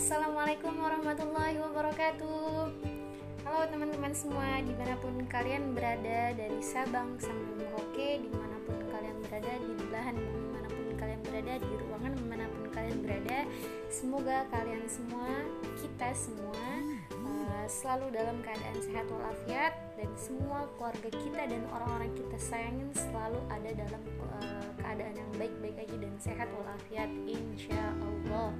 Assalamualaikum warahmatullahi wabarakatuh. Halo teman-teman semua Di mana pun kalian berada Dari Sabang sampai Merauke Di mana pun kalian berada Di belahan di mana pun kalian berada Di ruangan di mana pun kalian berada Semoga kalian semua Kita semua uh, Selalu dalam keadaan sehat walafiat Dan semua keluarga kita Dan orang-orang kita sayangin Selalu ada dalam uh, keadaan yang baik-baik aja Dan sehat walafiat Insya Allah.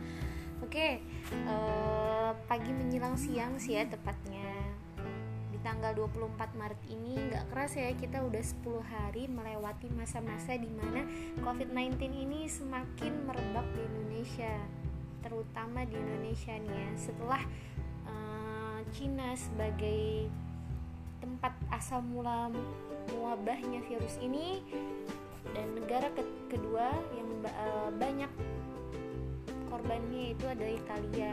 Oke, okay, eh, pagi menjelang siang sih ya tepatnya. Di tanggal 24 Maret ini nggak keras ya kita udah 10 hari melewati masa-masa di mana COVID-19 ini semakin merebak di Indonesia Terutama di Indonesia nih ya. Setelah uh, Cina sebagai tempat asal mula wabahnya virus ini dan negara ke kedua yang uh, banyak korbannya itu ada Italia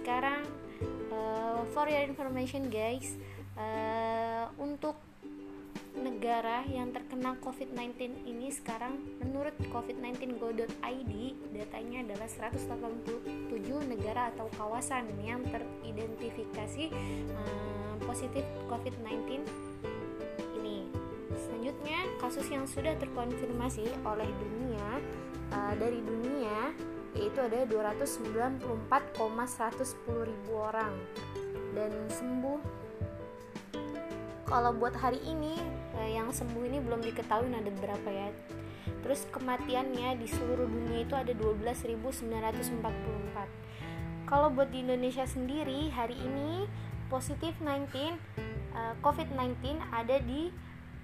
sekarang uh, for your information guys uh, untuk negara yang terkena COVID-19 ini sekarang menurut covid19go.id datanya adalah 187 negara atau kawasan yang teridentifikasi uh, positif COVID-19 ini. Selanjutnya, kasus yang sudah terkonfirmasi oleh dunia uh, dari dunia yaitu ada 294,110 ribu orang. Dan sembuh. Kalau buat hari ini eh, yang sembuh ini belum diketahui ada berapa ya. Terus kematiannya di seluruh dunia itu ada 12.944 kalau buat di Indonesia sendiri hari ini positif 19 uh, COVID-19 ada di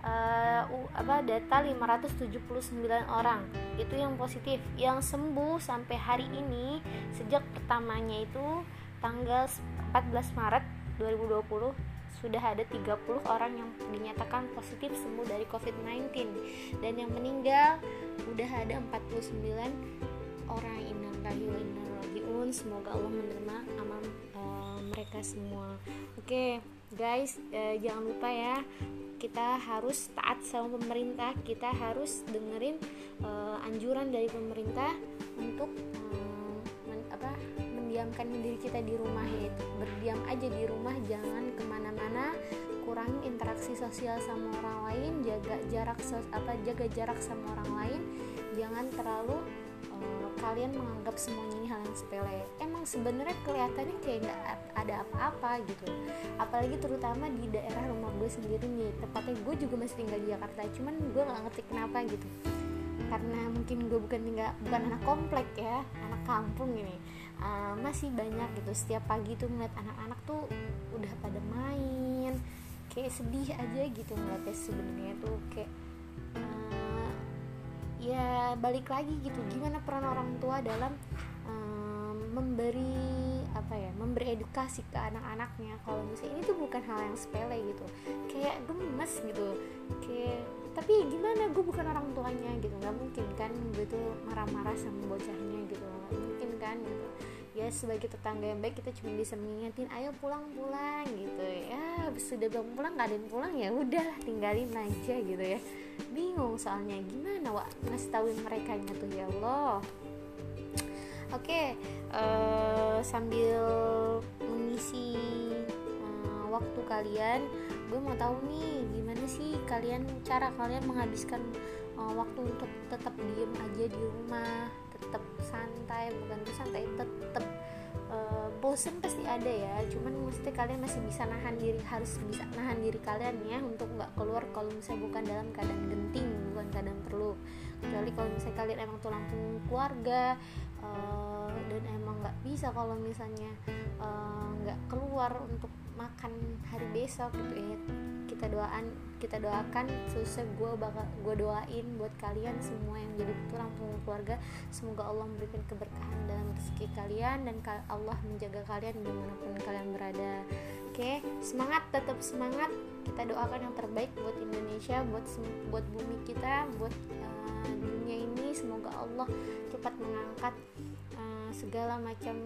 uh, apa data 579 orang. Itu yang positif. Yang sembuh sampai hari ini sejak pertamanya itu tanggal 14 Maret 2020 sudah ada 30 orang yang dinyatakan positif sembuh dari COVID-19 dan yang meninggal udah ada 49 orang. Innalillahi wa semoga Allah menerima amal uh, mereka semua. Oke. okay, guys uh, jangan lupa ya kita harus taat sama pemerintah. Kita harus dengerin uh, anjuran dari pemerintah untuk uh, men, apa mendiamkan diri kita di rumah ya. Berdiam aja di rumah jangan ke mana-mana. Kurangi interaksi sosial sama orang lain jaga jarak apa jaga jarak sama orang lain. Jangan terlalu kalian menganggap semuanya ini hal yang sepele. Emang sebenarnya kelihatannya kayak nggak ada apa-apa gitu. Apalagi terutama di daerah rumah gue sendiri nih. Tepatnya gue juga masih tinggal di Jakarta cuman gue nggak ngerti kenapa gitu. Karena mungkin gue bukan tinggal bukan anak komplek ya anak kampung ini. Uh, masih banyak gitu. Setiap pagi tuh melihat anak-anak tuh udah pada main. Kayak sedih aja gitu ngeliatnya sebenarnya tuh. Kayak ya balik lagi gitu. Gimana peran orang tua dalam um, memberi apa ya memberi edukasi ke anak-anaknya? Kalau misalnya ini tuh bukan hal yang sepele gitu. Kayak gemes gitu. Kayak tapi gimana? Gue bukan orang tuanya gitu. Nggak mungkin kan gue tuh marah-marah sama bocahnya gitu. Nggak mungkin kan gitu ya sebagai tetangga yang baik kita cuma bisa mengingatin ayo pulang-pulang gitu ya. Sudah belum pulang nggak ada yang pulang ya udah tinggalin aja gitu ya. Bingung soalnya gimana wa ngasih tahuin mereka tuh ya Allah. Oke okay, uh, eh, sambil mengisi uh, waktu kalian gue mau tahu nih gimana sih kalian cara kalian menghabiskan uh, waktu untuk tetap diem aja di rumah tetap santai bukan tuh santai tetap uh, bosen pasti ada ya. Cuman mesti kalian masih bisa nahan diri harus bisa nahan diri kalian ya untuk nggak keluar kalau misalnya bukan dalam keadaan genting bukan keadaan perlu. Kecuali kalau misalnya kalian emang tulang punggung keluarga uh, dan emang nggak bisa kalau misalnya eh, nggak uh, keluar untuk makan hari besok gitu ya. Kita doakan kita doakan susah gue bakal gue doain buat kalian semua yang jadi tulang punggung keluarga. Semoga Allah memberikan keberkahan dalam rezeki kalian dan Allah menjaga kalian di mana pun kalian berada. Oke semangat tetap semangat. Kita doakan yang terbaik buat Indonesia buat buat bumi kita buat uh, dunia ini. Semoga Allah cepat mengangkat uh, segala macam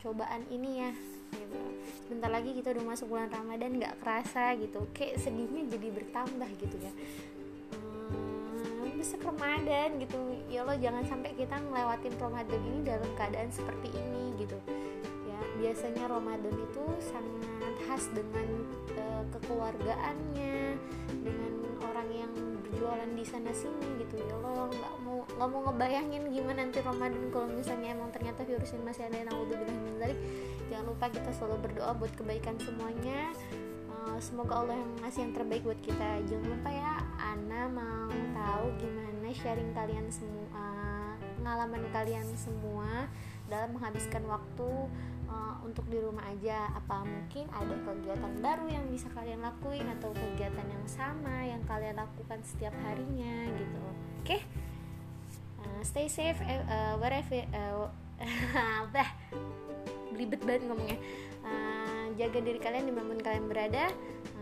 cobaan ini ya. Gitu sebentar lagi kita udah masuk bulan Ramadan nggak kerasa gitu. Kayak sedihnya jadi bertambah gitu ya. Hmm, besok Ramadan gitu. Ya Allah jangan sampai kita ngelewatin Ramadan ini dalam keadaan seperti ini gitu. Ya biasanya Ramadan itu sangat khas dengan uh, kekeluargaannya dengan berjualan di sana sini gitu ya. Lo nggak mau nggak mau ngebayangin gimana nanti Ramadan kalau misalnya emang ternyata virus ini masih ada yang bilang jangan lupa kita selalu berdoa buat kebaikan semuanya. Uh, semoga Allah yang ngasih yang terbaik buat kita. Jangan lupa ya Ana mau tahu gimana sharing kalian semua pengalaman kalian semua dalam menghabiskan waktu uh, untuk di rumah aja. Apa mungkin ada kegiatan baru yang bisa kalian lakuin atau kegiatan yang sama yang kalian lakukan setiap harinya gitu. Oke? Okay? uh, stay safe uh, wherever uh, bah belibet banget ngomongnya. Uh, jaga diri kalian di mana pun kalian berada.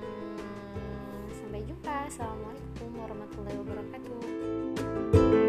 Uh, sampai jumpa. Assalamualaikum warahmatullahi wabarakatuh